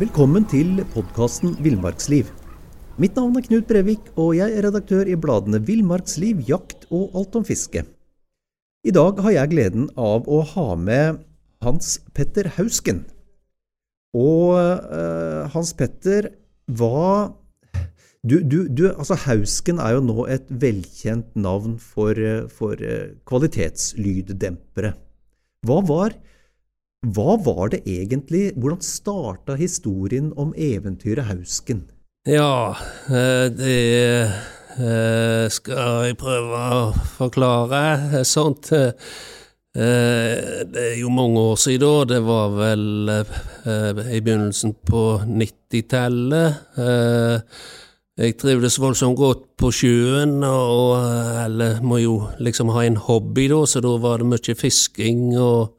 Velkommen til podkasten Villmarksliv. Mitt navn er Knut Brevik, og jeg er redaktør i bladene Villmarksliv, Jakt og Alt om fiske. I dag har jeg gleden av å ha med Hans Petter Hausken. Og uh, Hans Petter, hva du, du, du, altså Hausken er jo nå et velkjent navn for, for uh, kvalitetslyddempere. Hva var hva var det egentlig Hvordan starta historien om eventyret Hausken? Ja, eh, det eh, skal jeg prøve å forklare. Sånt. Eh, det er jo mange år siden, det var vel i begynnelsen på 90-tallet. Jeg trivdes voldsomt godt på sjøen, og alle må jo liksom ha en hobby, da, så da var det mye fisking og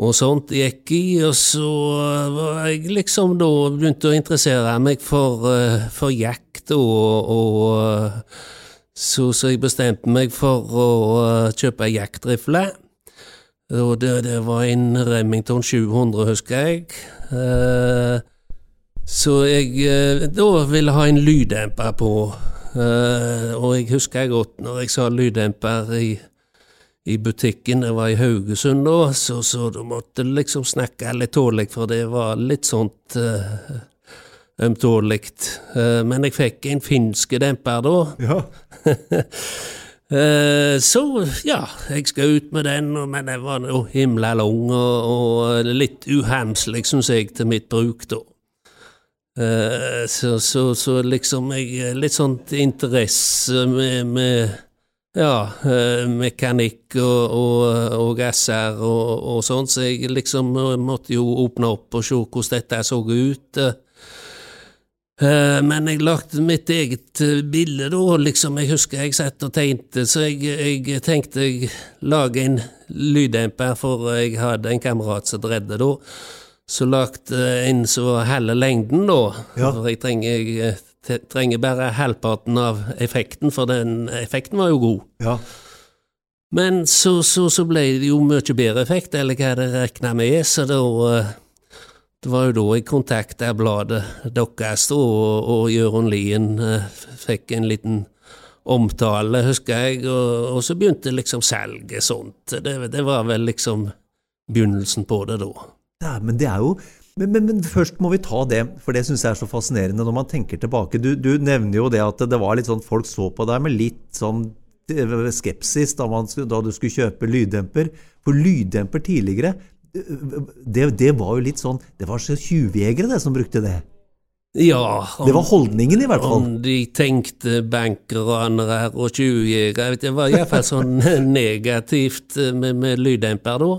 og sånt gikk i, og så var jeg liksom da begynte å interessere meg for, eh, for jakt, og, og så, så, jeg bestemte meg for å kjøpe kjøpe jaktrifle. Og det, det, var en Remington 700, husker jeg. Eh, så jeg da ville ha en lyddemper på. Og jeg husker godt når jeg sa lyddemper i i butikken. Det var i Haugesund da, så, så du måtte liksom snakke litt tålelig, for det var litt sånt uh, ømtålig. Uh, men jeg fikk en finske demper da. Ja. uh, så ja, jeg skal ut med den, men den var jo himla lang og, og litt uhamslig, syns jeg, til mitt bruk da. Så, så, så, liksom jeg Litt sånn interesse med, med ja, eh, mekanikk og, og, og SR og, og sånn, så jeg liksom måtte jo åpne opp og se hvordan dette så ut. Eh, men jeg lagde mitt eget eh, bilde da, liksom. Jeg husker jeg satt og tegnte, så jeg, jeg tenkte jeg lage en lyddemper, for jeg hadde en kamerat som dredde da. Så lagde en som var halve lengden, da. Ja. For jeg trenger trenger bare halvparten av effekten, for den effekten var jo god. Ja. Men så, så, så, ble det jo mye bedre effekt, eller hva jeg regna med, så da eh, Det var jo da jeg kontakta bladet deres, og, og Jørund Lien eh, fikk en liten omtale, husker jeg, og, og så begynte liksom salget sånt. Det, det, var vel liksom begynnelsen på det da. Ja, men det er jo men, men, men, først må vi ta det, for det syns jeg er så fascinerende når man tenker tilbake. Du, du, nevner jo det at det var litt sånn folk så på deg med litt sånn eh, skepsis da, man, da du skulle kjøpe lyddemper. For lyddemper tidligere, det, det, var jo litt sånn Det var så tjuvjegere det som brukte det. Ja, om, det var holdningen, i hvert fall. Om de tenkte bankranere og tjuvjegere Det var iallfall sånn negativt med, med lyddemper da.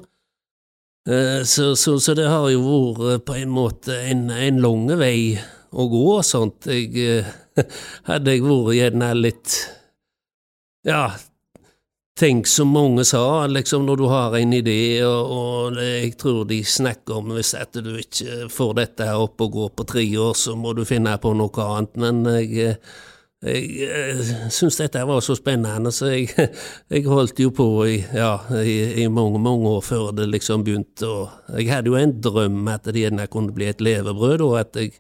Eh, så, så, så, det har jo vært på en måte en, en lang vei å gå og sånt. Jeg, eh, hadde jeg vært gjerne litt Ja, tenk som mange sa, liksom når du har en idé, og, og jeg tror de snakker om hvis at du ikke får dette opp og gå på tre år, så må du finne på noe annet. Men jeg jeg, jeg syntes dette var så spennende, så jeg, jeg holdt jo på i, ja, i, i, mange mange år før det liksom begynte. Og jeg hadde jo en drøm at det gjerne kunne bli et levebrød, og at jeg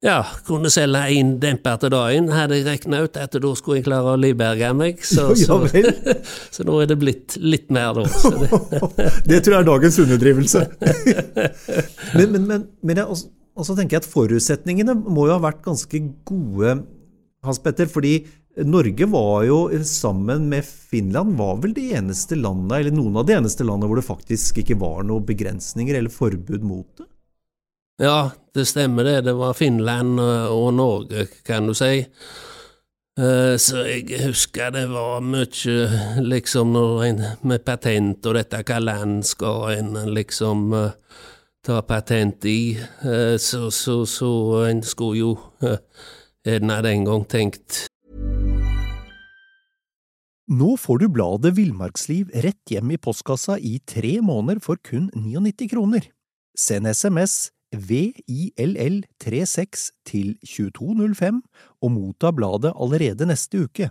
ja, kunne selge én demper til dagen. Hadde jeg regna ut at da skulle jeg klare å livberge meg. Så, så, så, nå er det blitt litt mer, da. Det. det. tror jeg er dagens underdrivelse. men, men, men, men jeg også, også tenker jeg at forutsetningene må jo ha vært ganske gode hans Petter, fordi Norge var jo sammen med Finland var vel de eneste landene, eller noen av de eneste landene hvor det faktisk ikke var noen begrensninger eller forbud mot det? Ja, det stemmer det. Det var Finland og Norge, kan du si. Eh, så jeg husker det var mye liksom en, med patent og dette, hva land skal en liksom eh, ta patent i? Eh, så, så, så en skulle jo en hadde en gang tenkt. Nå får du bladet Villmarksliv rett hjem i postkassa i tre måneder for kun 99 kroner. Send SMS VILL36 til 2205 og motta bladet allerede neste uke.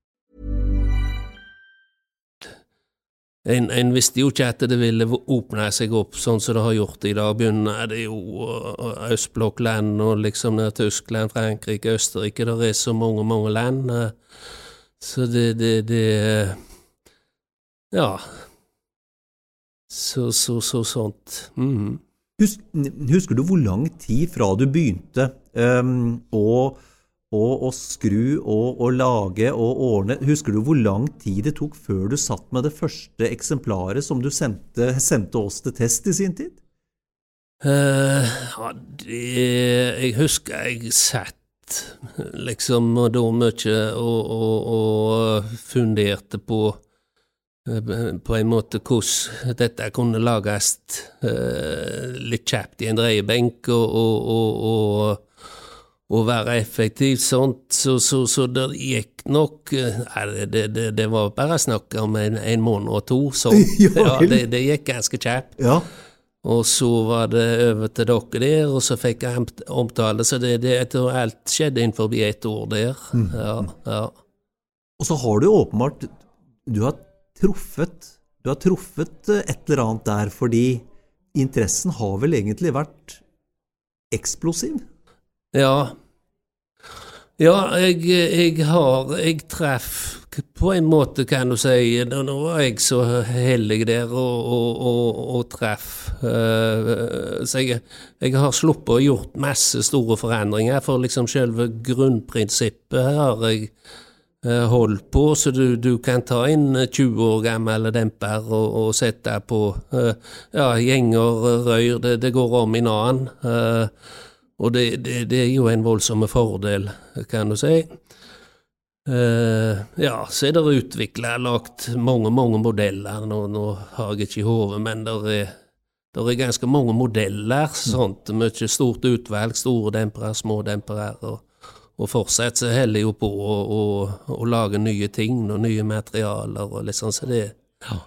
En, en visste jo ikke at det ville åpne seg opp sånn som det har gjort i dag. Begynner det jo østblokkland og liksom ned Tyskland, Frankrike, Østerrike. Det er så mange, mange land. uh, Så det, det, det Ja. Så, så, så sånt. Mm. Husker, husker du hvor lang tid fra du begynte um, å, å, å skru og å lage og ordne Husker du hvor lang tid det tok før du satt med det første eksemplaret som du sendte, sendte oss til test i sin tid? Ja, det Jeg husker jeg satt liksom og da mye og, og, og funderte på eh, på en måte hvordan dette kunne lages uh, litt kjapt i en dreiebenk og, og, og, og, og være effektiv sånt, så, så, så det gikk nok eh, Nei, det, det, det var bare snakk om en, en måned og to, så Ja, det, det gikk ganske kjapt. Ja. Og så var det over til dere der, og så fikk jeg omtale. Så det, det, alt skjedde innenfor ett år der. Ja, ja. Og så har du åpenbart Du har truffet Du har truffet eh, et eller annet der, fordi interessen har vel egentlig vært eksplosiv? ja. Ja, jeg, jeg har Jeg treff på en måte, kan du si Nå var jeg så heldig der og, og, og, og treff. eh, så jeg, jeg har sluppet å gjort masse store forandringer, for liksom selve grunnprinsippet har jeg eh, holdt på, så du, du kan ta inn 20 år gammel demper og sette på eh, ja, gjenger, røyr, det, det går om i en annen. Og det, det, det er jo en voldsom fordel, kan du si. Uh, ja, så er det utvikla, lagt mange, mange modeller. Nå, nå har jeg ikke i hodet, men det er, er ganske mange modeller. sånt, Mye stort utvalg, store dempere, små dempere. Og, og fortsatt så holder jeg jo på å, å, å lage nye ting og nye materialer og sånn, så det ja.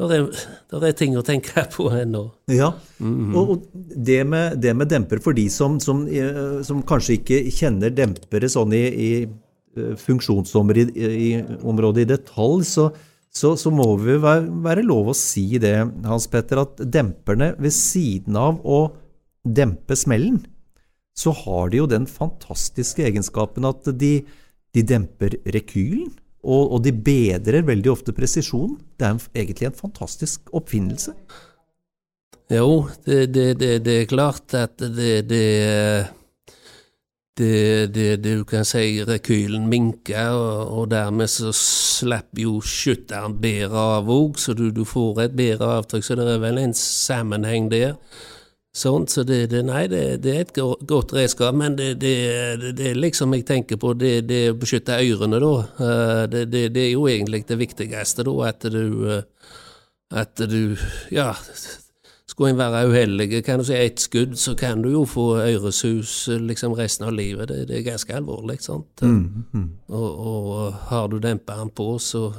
Der er, det er ting å tenke på ennå. Ja, og, og det, med, det med demper, for de som, som, eh, som kanskje ikke kjenner dempere sånn i, i eh, funksjonsområdet i, i detalj, så, så, så må vi være, være lov å si det, Hans Petter, at demperne ved siden av å dempe smellen, så har de jo den fantastiske egenskapen at de, de demper rekylen, og, og de bedrer veldig ofte presisjonen. Det er en, egentlig en fantastisk oppfinnelse. Jo, det, det, det, det er klart at det, Du kan si rekylen minker, og, og dermed så slipper jo skytteren bedre av òg, så du, du får et bedre avtrykk. Så det er vel en sammenheng der. Sånn, så det, det, nei, det, det er et godt redskap, men det, det, liksom jeg tenker på, det, det å beskytte ørene, da. Eh, Det, det, det er jo egentlig det viktigste, da, at du eh, At du Ja, skulle en være uheldig, kan du si ett skudd, så kan du jo få øresus eh, liksom resten av livet. Det, det er ganske alvorlig, sant. Og, og har du demperen på, så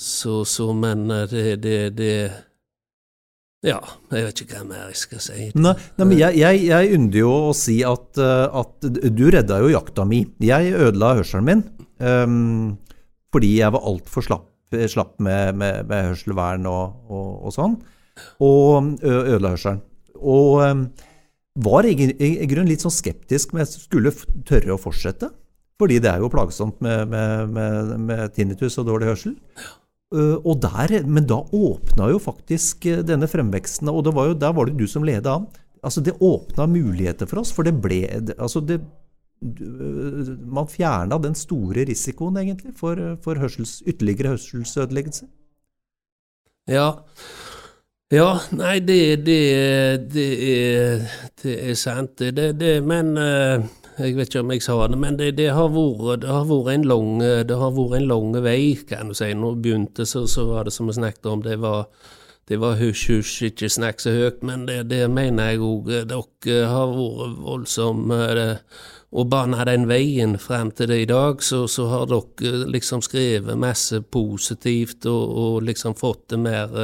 Så, så Men det, det, det Ja, jeg vet ikke hva mer jeg skal si. Nei, nei men jeg, jeg, jeg ynder jo å si at, eh, at du redda jo jakta mi. Jeg ødela hørselen min um, fordi jeg var altfor slapp, slapp med, med, med hørselvern og, og, og sånn, og ødela hørselen. Og um, var i, i, grunnen litt sånn skeptisk om jeg skulle tørre å fortsette. Fordi det er jo plagsomt med, med, tinnitus og dårlig hørsel. Uh, og der, men da åpna jo faktisk uh, denne fremveksten, og var jo, der var det du som leda an. Altså, det åpna muligheter for oss, for det ble Altså, det uh, Man fjerna den store risikoen, egentlig, for, for hørsels, ytterligere hørselsødeleggelse. Ja. Ja, nei, det, det, det, er, det er sant, det. men eh, jeg vet ikke om jeg sa det, men det, det, har, vært, det har vært en lang det har vært en lang vei, kan du si. Når vi begynte, så, så var det som vi snakket om, det var det var hysj, hysj, ikke snakk så høyt, men det, det mener jeg òg. Dere har vært voldsomme. Å bane den veien frem til det i dag, så, så har dere liksom skrevet masse positivt og, og liksom fått det mer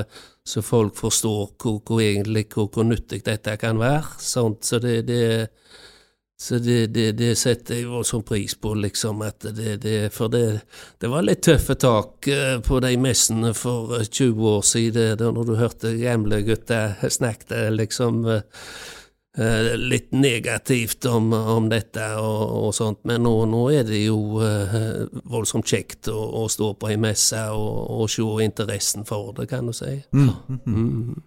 så folk forstår hvor, hvor egentlig hvor, hvor, nyttig dette kan være. Sånt, så det, det så det, det, det, setter jeg jo sånn pris på, liksom. At det, det, for det, det var litt tøffe tak eh, på de messene for 20 eh, år siden, da når du hørte gamle gutter snakke liksom eh, litt negativt om, om dette og, og, sånt. Men nå, nå, er det jo voldsomt kjekt å, å stå på ei messe og, og, se interessen for det, kan du si. Mm. Mm.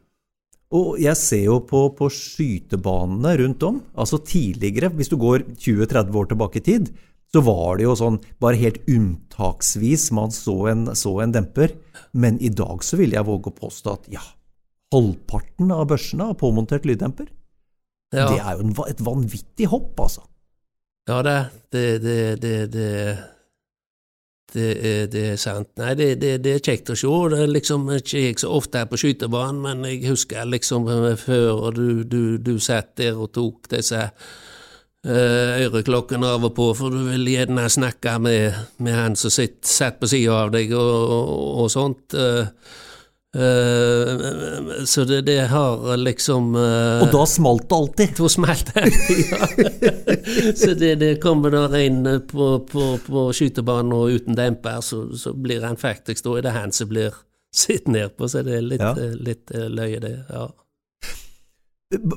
Og jeg ser jo på, på skytebanene rundt om, altså tidligere, hvis du går 20-30 år tilbake i tid, så var det jo sånn bare helt unntaksvis man så en, så en demper. Men i dag så vil jeg våge å påstå at ja, halvparten av børsene har påmontert lyddemper. Ja. Det er jo en, et vanvittig hopp, altså. Ja, det, det, det, det, det det er, sant. Nei, det, det, det, er kjekt å se. Det er liksom ikke jeg så ofte er på skytebanen, men jeg husker liksom før du, du, du satt der og tok disse uh, øreklokkene av og på, for du vil gjerne snakke med, med han som sitt, satt på sida av deg og, og, og sånt. Uh, Uh, så det, det, har liksom uh, Og da smalt det alltid? Da smalt det alltid, ja. så det, det kommer der inn på, på, på skytebanen og uten demper, så, så, blir han faktisk Da er det han som blir sitt nedpå, så det er litt, ja. litt løye, det. ja.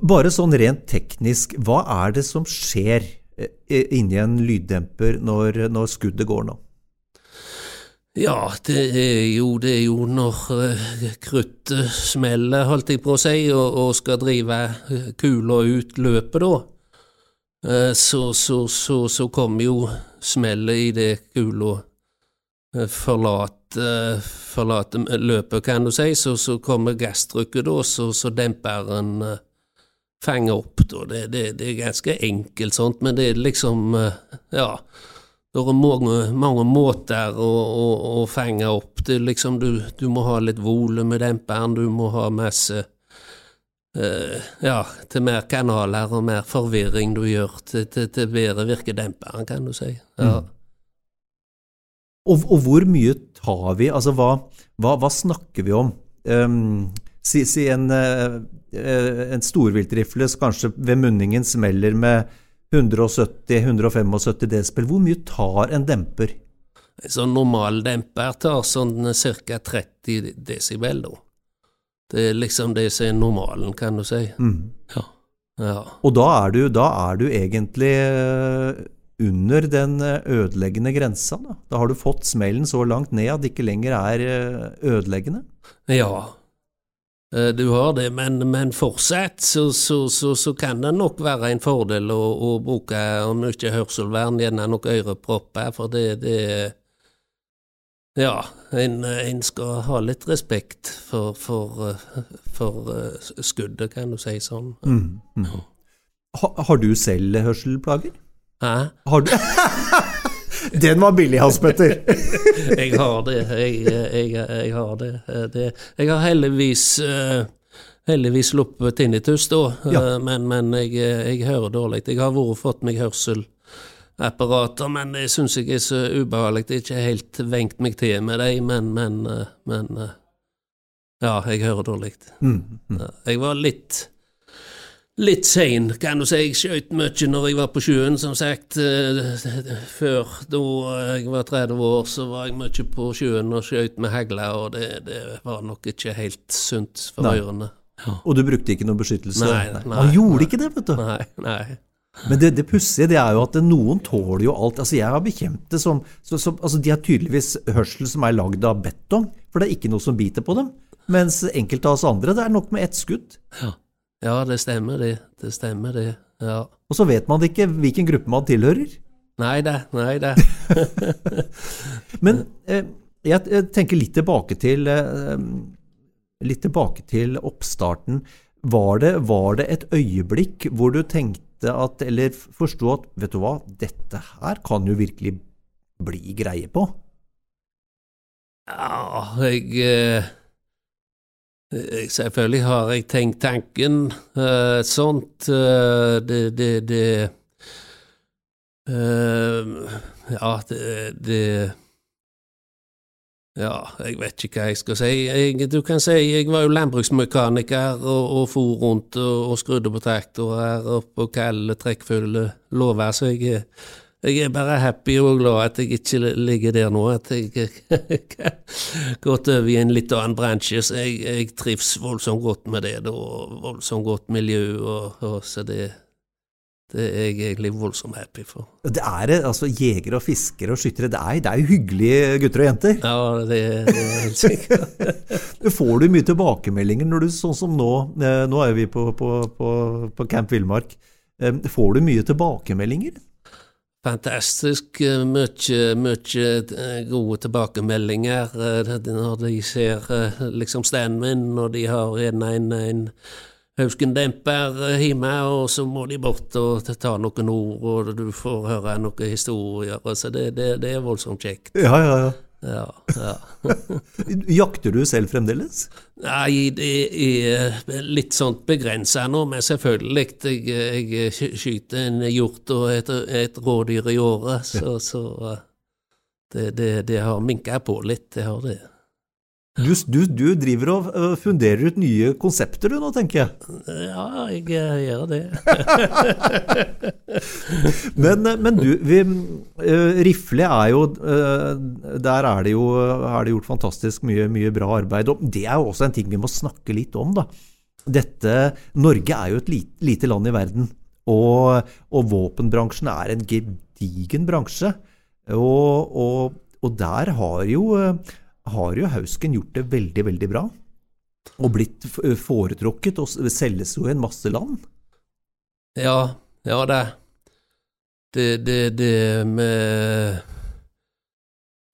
Bare sånn rent teknisk, hva er det som skjer inni en lyddemper når, når skuddet går nå? Ja, det er jo, det er jo når uh, kruttet smeller, holdt jeg på å si, og, og skal drive uh, kula ut løpet, da. Uh, så, så, så, så kommer jo smellet i det kula forlater, forlater løpet, kan du si. Så, så kommer gasstrykket, da, så, så demperen fanger opp, da. Det, det, det, er ganske enkelt sånt, men det er liksom Ja det er mange, mange måter å, å, å, fange opp. Det liksom du, du må ha litt volum i demperen, du må ha masse uh, Ja, til mer kanaler og mer forvirring du gjør, til, til, til bedre virker demperen, kan du si. Ja. Mm. Og, og, hvor mye tar vi? Altså, hva, hva, hva snakker vi om? Um, si, si, en, uh, en storviltrifle kanskje ved munningen smeller med 170-175 desibel. Hvor mye tar en demper? En normaldemper normal demper tar sånn ca. 30 desibel, da. Det er liksom det som er normalen, kan du si. Mm. Ja. ja. Og da er, du, da er, du, egentlig eh, under den eh, ødeleggende grensa. Da. da har du fått smellen så langt ned at det ikke lenger er eh, ødeleggende? Ja, Eh, du har det, men, men fortsatt så, så, så, så, kan det nok være en fordel å, å bruke, om ikke hørselvern, gjerne nok ørepropper, for det, det Ja, en, en, skal ha litt respekt for, for, for uh, skuddet, kan du si sånn. Mm, mm. Ha, har du selv hørselplager? Hæ? Har du Den var billig, Hans Petter. jeg har det. Jeg, jeg, jeg har det. det. Jeg har heldigvis uh, heldigvis sluppet tinnitus, da, ja. uh, men, men jeg, jeg, hører dårlig. Jeg har vært fått meg hørselapparater, men det syns jeg er så ubehagelig. Jeg har ikke helt vengt meg til med dem, men, men, men ja, jeg hører dårlig. Mm, mm. Jeg var litt litt sein, kan du si. Jeg skjøt mye når jeg var på sjøen, som sagt. Eh, før da jeg var 30 år, så var jeg mye på sjøen og skjøt med hagle, og det, det, var nok ikke helt sunt for nei. ørene. Ja. Og du brukte ikke noe beskyttelse? Nei, nei, Han gjorde nei. ikke det, vet du. Nei, nei. Men det, det pussige det er jo at noen tåler jo alt. Altså Jeg har bekjente som som, som altså De har tydeligvis hørsel som er lagd av betong, for det er ikke noe som biter på dem. Mens enkelte av oss andre, det er nok med ett skudd. Ja. Ja, det stemmer det. Det stemmer det. Ja. Og så vet man ikke hvilken gruppe man tilhører. Nei da, nei da. Men eh, jeg tenker litt tilbake til eh, litt tilbake til oppstarten. Var det, var det, et øyeblikk hvor du tenkte at, eller forsto at vet du hva, dette her kan jo virkelig bli greie på? Ja, jeg, eh, jeg Selvfølgelig har jeg tenkt tanken. Uh, sånt uh, Det, det, det uh, Ja, det, det ja, jeg vet ikke hva jeg skal si. Jeg, du kan si jeg var jo landbruksmekaniker og, og for rundt og, og skrudde på traktorer og på kalde, trekkfulle låver, så jeg, jeg, er bare happy og glad at jeg ikke ligger der nå, at jeg har gått over i en litt annen bransje. Så jeg, jeg trives voldsomt godt med det, da, voldsomt godt miljø, og, og så det det er jeg egentlig voldsomt happy for. Det er altså Jegere og fiskere og skyttere, det er, det er jo hyggelige gutter og jenter? Ja, det, det er helt sikkert. Får du mye tilbakemeldinger når du, sånn som nå, eh, nå er vi på, på, på, på Camp Villmark, eh, får du mye tilbakemeldinger? Fantastisk eh, mye, mye gode tilbakemeldinger når de ser liksom standen min, og de har en, en, en Hauskendemper eh, hjemme, og så må de bort og ta noen ord, og du får høre noen historier. Så det, det, det er voldsomt kjekt. Ja, ja, ja. Ja, ja. Jakter du selv fremdeles? Nei, det er litt sånn begrensa nå, men selvfølgelig. Jeg, jeg skyter en hjort og et, et rådyr i året, så, så eh, det, det, det har minka på litt, det har det. Du, du, du, driver og funderer ut nye konsepter du nå, tenker jeg? Ja, jeg, gjør det. men, men, du, vi, Rifle er jo Der er det jo er det gjort fantastisk mye, mye bra arbeid. Og det er jo også en ting vi må snakke litt om, da. Dette, Norge er jo et lite, lite land i verden, og, og, våpenbransjen er en gedigen bransje. Og, og, og der har jo har jo Hausken gjort det veldig, veldig bra. Og blitt foretrukket og selges jo i en masse land. Ja, ja det. Det, det, det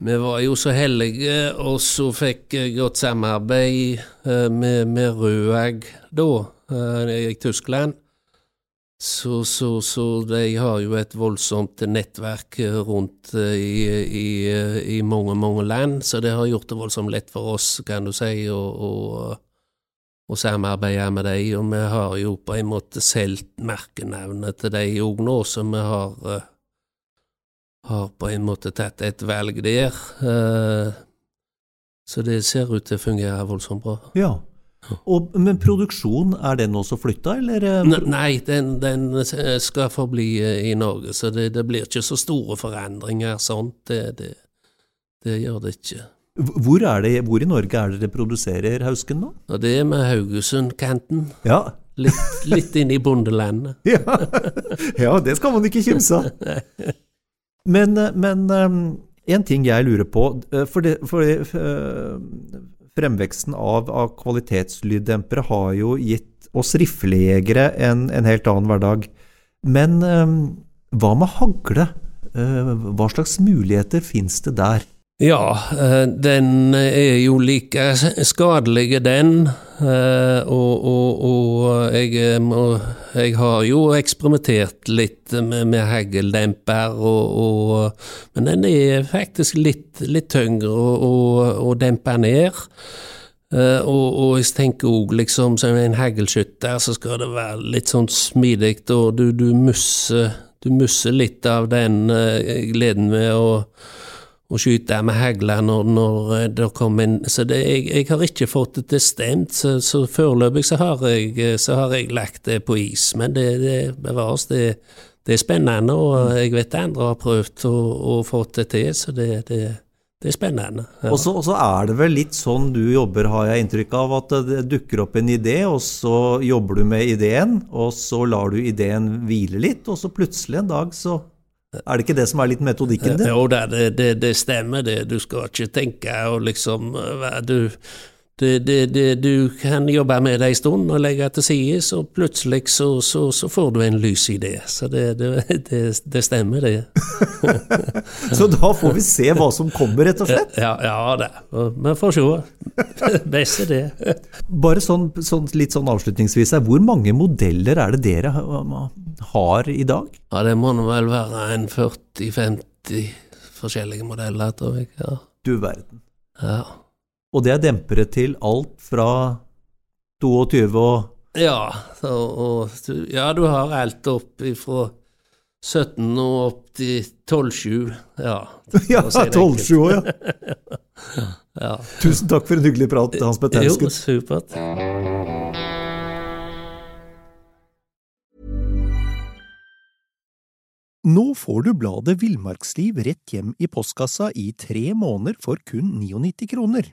vi var jo så heldige, og så fikk jeg godt samarbeid med, med Røeg da, i Tyskland. Så, så, så, de har jo et voldsomt nettverk rundt eh, i, i, i, mange, mange land, så det har gjort det voldsomt lett for oss, kan du si, å, å, å samarbeide med dem. Og vi har jo på en måte solgt merkenavnet til dem òg nå, så vi har, eh, har på en måte tatt et valg der. Eh, så det ser ut til å fungere voldsomt bra. Ja, og, men produksjon, er den også flytta, eller? Eh, nei, den, den, skal forbli eh, i Norge, så det, det, blir ikke så store forandringer sånt. Det, det, det gjør det ikke. Hvor, det, hvor, i Norge er det dere produserer Hausken nå? Og det er med Haugesund-kanten. Ja. litt, litt inn i bondelandet. ja. ja, det skal man ikke kimse av. Men, eh, men en ting jeg lurer på For, det, for fremveksten av, av kvalitetslyddempere har jo gitt oss riflejegere en, en, helt annen hverdag. Men eh, hva med hagle? Eh, hva slags muligheter finnes det der? Ja, eh, den er jo like skadelig, den. Eh, og, og, og jeg, må, jeg, har jo eksperimentert litt med, med hageldemper, men den er faktisk litt, litt tyngre å dempe ned. Og, og, jeg tenker òg, liksom, som en haglskytter, så skal det være litt sånn smidig, og du, du musser du musser litt av den gleden med å å skyte med hagle når, når eh, det kommer inn Så det, jeg, jeg, har ikke fått det stemt, så, så foreløpig så eh, så har jeg lagt det på is. Men det, det bevares. Det, det, er spennende, og jeg vet andre har prøvd å, å få det til, så det, det, er spennende. Ja. Og, så, og, så, er det vel litt sånn du jobber, har jeg inntrykk av, at det dukker opp en idé, og så jobber du med ideen, og så lar du ideen hvile litt, og så plutselig en dag så er det ikke det som er litt metodikken din? Jo da, det, det, det, stemmer det. Du skal ikke tenke og liksom du, det, du kan jobbe med det en stund og legge til side, så plutselig så, så, så, får du en lys idé. Så det, stemmer, det. så da får vi se hva som kommer, rett og slett? Ja, ja da. Vi får se. Best er det. Bare sånn, sånn, litt sånn avslutningsvis, hvor mange modeller er det dere har i dag? Ja, det må vel være en 40-50 forskjellige modeller, tror jeg. Ja. Du verden. ja. Og det er dempere til alt fra 22 og Ja, så, og, ja, du har alt opp fra 17 og opp til 12-7. Ja, Ja, for å si det 12-7 år, ja. ja. Tusen takk for en hyggelig prat, Hans Petter Jo, supert. Nå får du bladet Villmarksliv rett hjem i postkassa i tre måneder for kun 99 kroner.